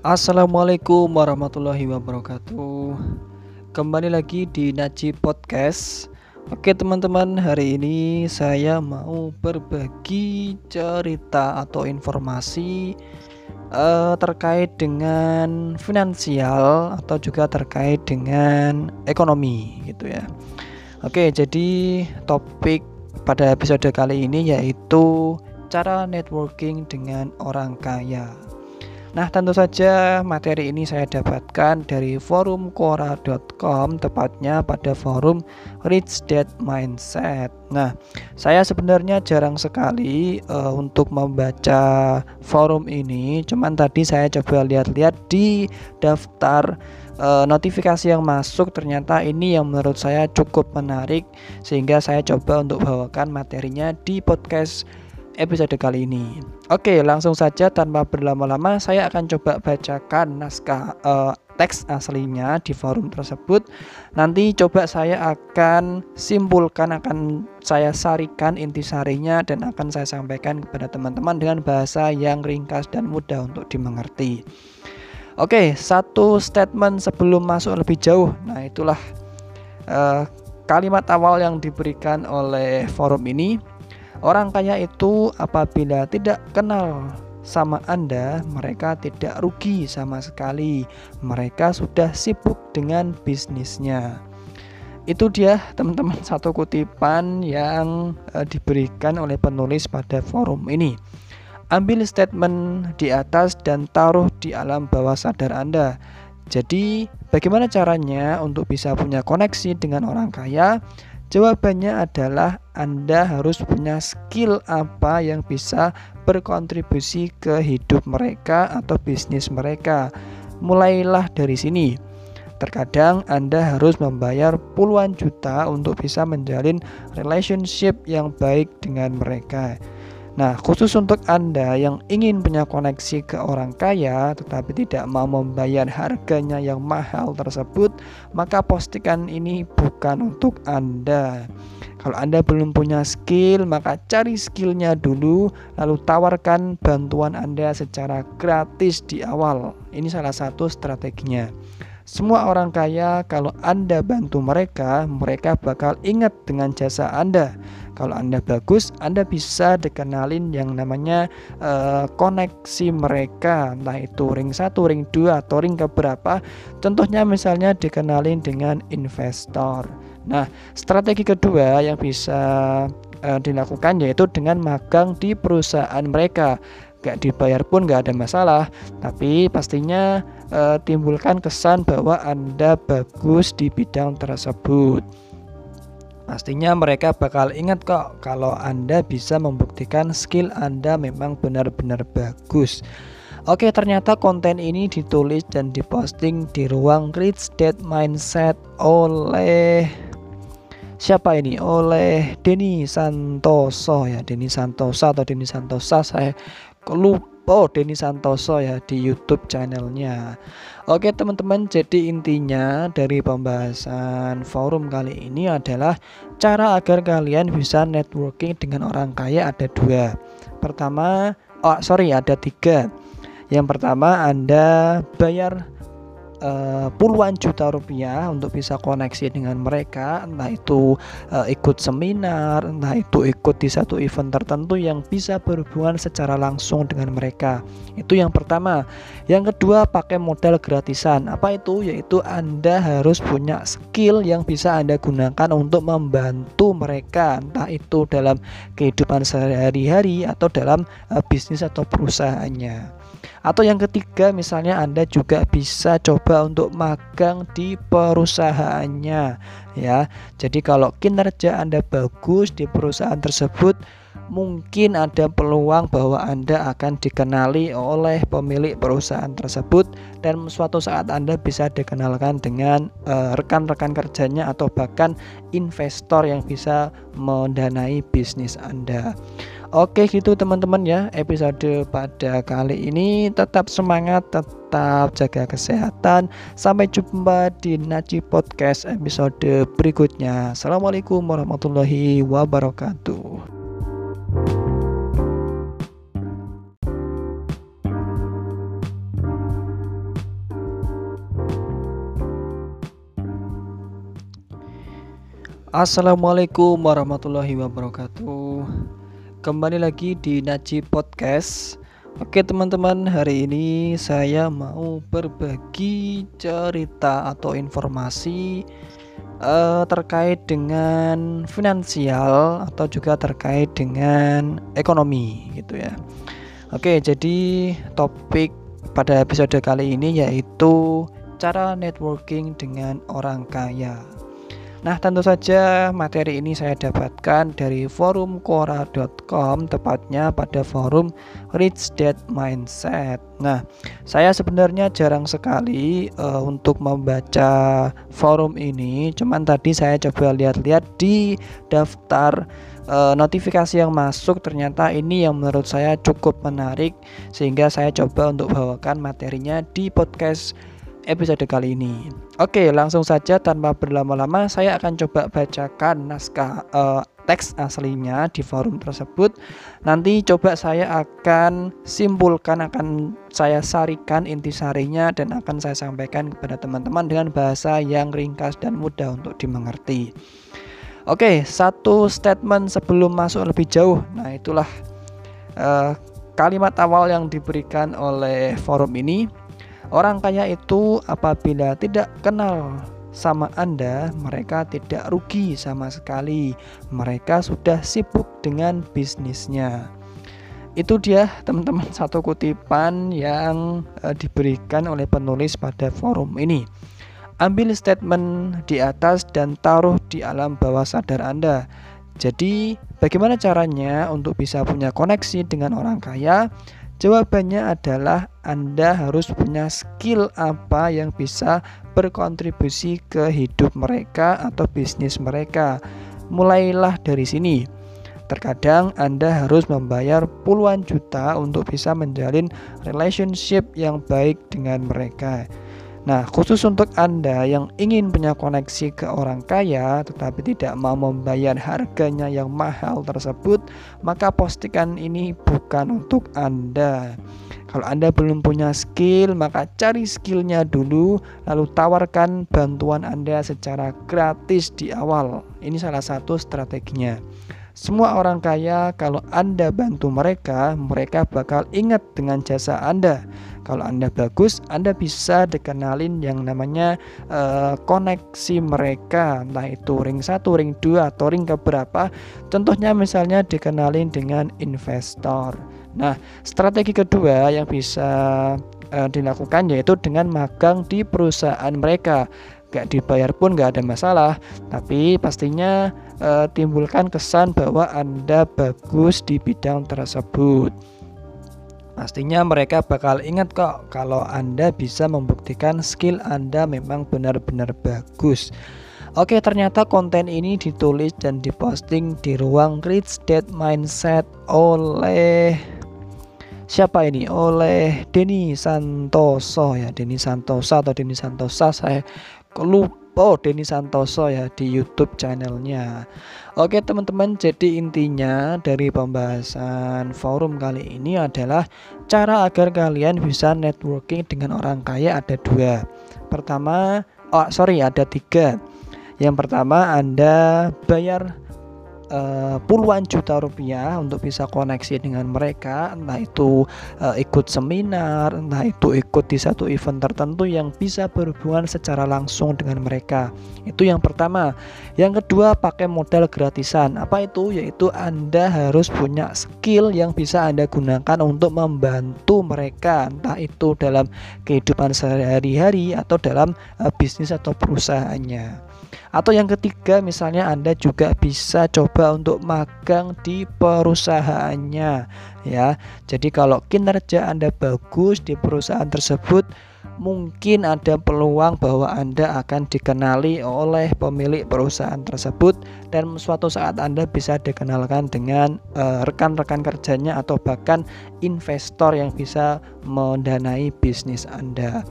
Assalamualaikum warahmatullahi wabarakatuh. Kembali lagi di Naji Podcast. Oke teman-teman hari ini saya mau berbagi cerita atau informasi uh, terkait dengan finansial atau juga terkait dengan ekonomi gitu ya. Oke jadi topik pada episode kali ini yaitu cara networking dengan orang kaya Nah, tentu saja materi ini saya dapatkan dari forum quora.com tepatnya pada forum Rich Dad Mindset. Nah, saya sebenarnya jarang sekali uh, untuk membaca forum ini, cuman tadi saya coba lihat-lihat di daftar uh, notifikasi yang masuk ternyata ini yang menurut saya cukup menarik sehingga saya coba untuk bawakan materinya di podcast episode kali ini. Oke, langsung saja tanpa berlama-lama saya akan coba bacakan naskah uh, teks aslinya di forum tersebut. Nanti coba saya akan simpulkan, akan saya sarikan intisarinya dan akan saya sampaikan kepada teman-teman dengan bahasa yang ringkas dan mudah untuk dimengerti. Oke, satu statement sebelum masuk lebih jauh. Nah, itulah uh, kalimat awal yang diberikan oleh forum ini Orang kaya itu apabila tidak kenal sama Anda, mereka tidak rugi sama sekali. Mereka sudah sibuk dengan bisnisnya. Itu dia, teman-teman, satu kutipan yang uh, diberikan oleh penulis pada forum ini. Ambil statement di atas dan taruh di alam bawah sadar Anda. Jadi, bagaimana caranya untuk bisa punya koneksi dengan orang kaya? Jawabannya adalah Anda harus punya skill apa yang bisa berkontribusi ke hidup mereka atau bisnis mereka. Mulailah dari sini. Terkadang Anda harus membayar puluhan juta untuk bisa menjalin relationship yang baik dengan mereka. Nah, khusus untuk Anda yang ingin punya koneksi ke orang kaya tetapi tidak mau membayar harganya yang mahal tersebut, maka postingan ini bukan untuk Anda. Kalau Anda belum punya skill, maka cari skillnya dulu, lalu tawarkan bantuan Anda secara gratis di awal. Ini salah satu strateginya. Semua orang kaya, kalau Anda bantu mereka, mereka bakal ingat dengan jasa Anda kalau Anda bagus, Anda bisa dikenalin yang namanya uh, koneksi mereka, entah itu ring 1, ring 2 atau ring keberapa. Contohnya misalnya dikenalin dengan investor. Nah, strategi kedua yang bisa uh, dilakukan yaitu dengan magang di perusahaan mereka gak dibayar pun gak ada masalah tapi pastinya e, timbulkan kesan bahwa anda bagus di bidang tersebut Pastinya mereka bakal ingat kok kalau Anda bisa membuktikan skill Anda memang benar-benar bagus. Oke, ternyata konten ini ditulis dan diposting di ruang Rich Dad Mindset oleh siapa ini? Oleh Denny Santoso ya, Denny Santosa atau Denny Santosa saya lupa Oh Denny Santoso ya di YouTube channelnya. Oke teman-teman jadi intinya dari pembahasan forum kali ini adalah Cara agar kalian bisa networking dengan orang kaya ada dua. Pertama Oh sorry ada tiga. Yang pertama Anda bayar uh, puluhan juta rupiah untuk bisa koneksi dengan mereka. Entah itu uh, ikut seminar entah itu ikut di satu event tertentu yang bisa berhubungan secara langsung dengan mereka. Itu yang pertama. Yang kedua pakai modal gratisan. Apa itu? Yaitu Anda harus punya skill yang bisa Anda gunakan untuk membantu mereka. Entah itu dalam kehidupan sehari-hari atau dalam uh, bisnis atau perusahaannya atau yang ketiga misalnya Anda juga bisa coba untuk magang di perusahaannya ya. Jadi kalau kinerja Anda bagus di perusahaan tersebut mungkin ada peluang bahwa Anda akan dikenali oleh pemilik perusahaan tersebut dan suatu saat Anda bisa dikenalkan dengan eh, rekan-rekan uh, kerjanya atau bahkan investor yang bisa mendanai bisnis Anda. Oke gitu teman-teman ya episode pada kali ini. Tetap semangat tetap jaga kesehatan. Sampai jumpa di Naci Podcast episode berikutnya. Assalamualaikum warahmatullahi wabarakatuh. Assalamualaikum warahmatullahi wabarakatuh. Kembali lagi di Naji Podcast. Oke teman-teman, hari ini saya mau berbagi cerita atau informasi uh, terkait dengan finansial atau juga terkait dengan ekonomi gitu ya. Oke, jadi topik pada episode kali ini yaitu cara networking dengan orang kaya. Nah, tentu saja materi ini saya dapatkan dari forum quora.com tepatnya pada forum Rich Dad Mindset. Nah, saya sebenarnya jarang sekali uh, untuk membaca forum ini, cuman tadi saya coba lihat-lihat di daftar uh, notifikasi yang masuk ternyata ini yang menurut saya cukup menarik sehingga saya coba untuk bawakan materinya di podcast episode kali ini. Oke, langsung saja tanpa berlama-lama saya akan coba bacakan naskah uh, teks aslinya di forum tersebut. Nanti coba saya akan simpulkan, akan saya sarikan intisarinya dan akan saya sampaikan kepada teman-teman dengan bahasa yang ringkas dan mudah untuk dimengerti. Oke, satu statement sebelum masuk lebih jauh. Nah, itulah uh, kalimat awal yang diberikan oleh forum ini Orang kaya itu apabila tidak kenal sama Anda, mereka tidak rugi sama sekali. Mereka sudah sibuk dengan bisnisnya. Itu dia, teman-teman, satu kutipan yang uh, diberikan oleh penulis pada forum ini. Ambil statement di atas dan taruh di alam bawah sadar Anda. Jadi, bagaimana caranya untuk bisa punya koneksi dengan orang kaya? Jawabannya adalah Anda harus punya skill apa yang bisa berkontribusi ke hidup mereka atau bisnis mereka. Mulailah dari sini. Terkadang Anda harus membayar puluhan juta untuk bisa menjalin relationship yang baik dengan mereka. Nah, khusus untuk Anda yang ingin punya koneksi ke orang kaya tetapi tidak mau membayar harganya yang mahal tersebut, maka postingan ini bukan untuk Anda. Kalau Anda belum punya skill, maka cari skillnya dulu, lalu tawarkan bantuan Anda secara gratis di awal. Ini salah satu strateginya. Semua orang kaya, kalau Anda bantu mereka, mereka bakal ingat dengan jasa Anda kalau Anda bagus, Anda bisa dikenalin yang namanya uh, koneksi mereka, entah itu ring 1, ring 2 atau ring keberapa. Contohnya misalnya dikenalin dengan investor. Nah, strategi kedua yang bisa uh, dilakukan yaitu dengan magang di perusahaan mereka gak dibayar pun gak ada masalah tapi pastinya uh, timbulkan kesan bahwa anda bagus di bidang tersebut Pastinya mereka bakal ingat kok kalau Anda bisa membuktikan skill Anda memang benar-benar bagus. Oke, ternyata konten ini ditulis dan diposting di ruang Rich Dad Mindset oleh siapa ini? Oleh Denny Santoso ya, Denny Santosa atau Denny Santosa saya lupa Oh Denny Santoso ya di YouTube channelnya. Oke teman-teman jadi intinya dari pembahasan forum kali ini adalah Cara agar kalian bisa networking dengan orang kaya ada dua. Pertama Oh sorry ada tiga. Yang pertama Anda bayar uh, puluhan juta rupiah untuk bisa koneksi dengan mereka entah itu uh, ikut seminar entah itu ikut di satu event tertentu yang bisa berhubungan secara langsung dengan mereka. Itu yang pertama. Yang kedua pakai modal gratisan. Apa itu? Yaitu Anda harus punya skill yang bisa Anda gunakan untuk membantu mereka entah itu dalam kehidupan sehari-hari atau dalam uh, bisnis atau perusahaannya atau yang ketiga misalnya Anda juga bisa coba untuk magang di perusahaannya ya. Jadi kalau kinerja Anda bagus di perusahaan tersebut mungkin ada peluang bahwa Anda akan dikenali oleh pemilik perusahaan tersebut dan suatu saat Anda bisa dikenalkan dengan eh, rekan-rekan uh, kerjanya atau bahkan investor yang bisa mendanai bisnis Anda.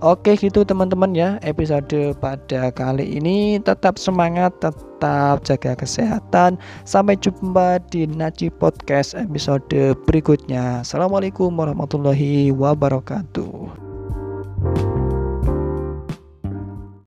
Oke gitu teman-teman ya episode pada kali ini. Tetap semangat tetap jaga kesehatan. Sampai jumpa di Naci Podcast episode berikutnya. Assalamualaikum warahmatullahi wabarakatuh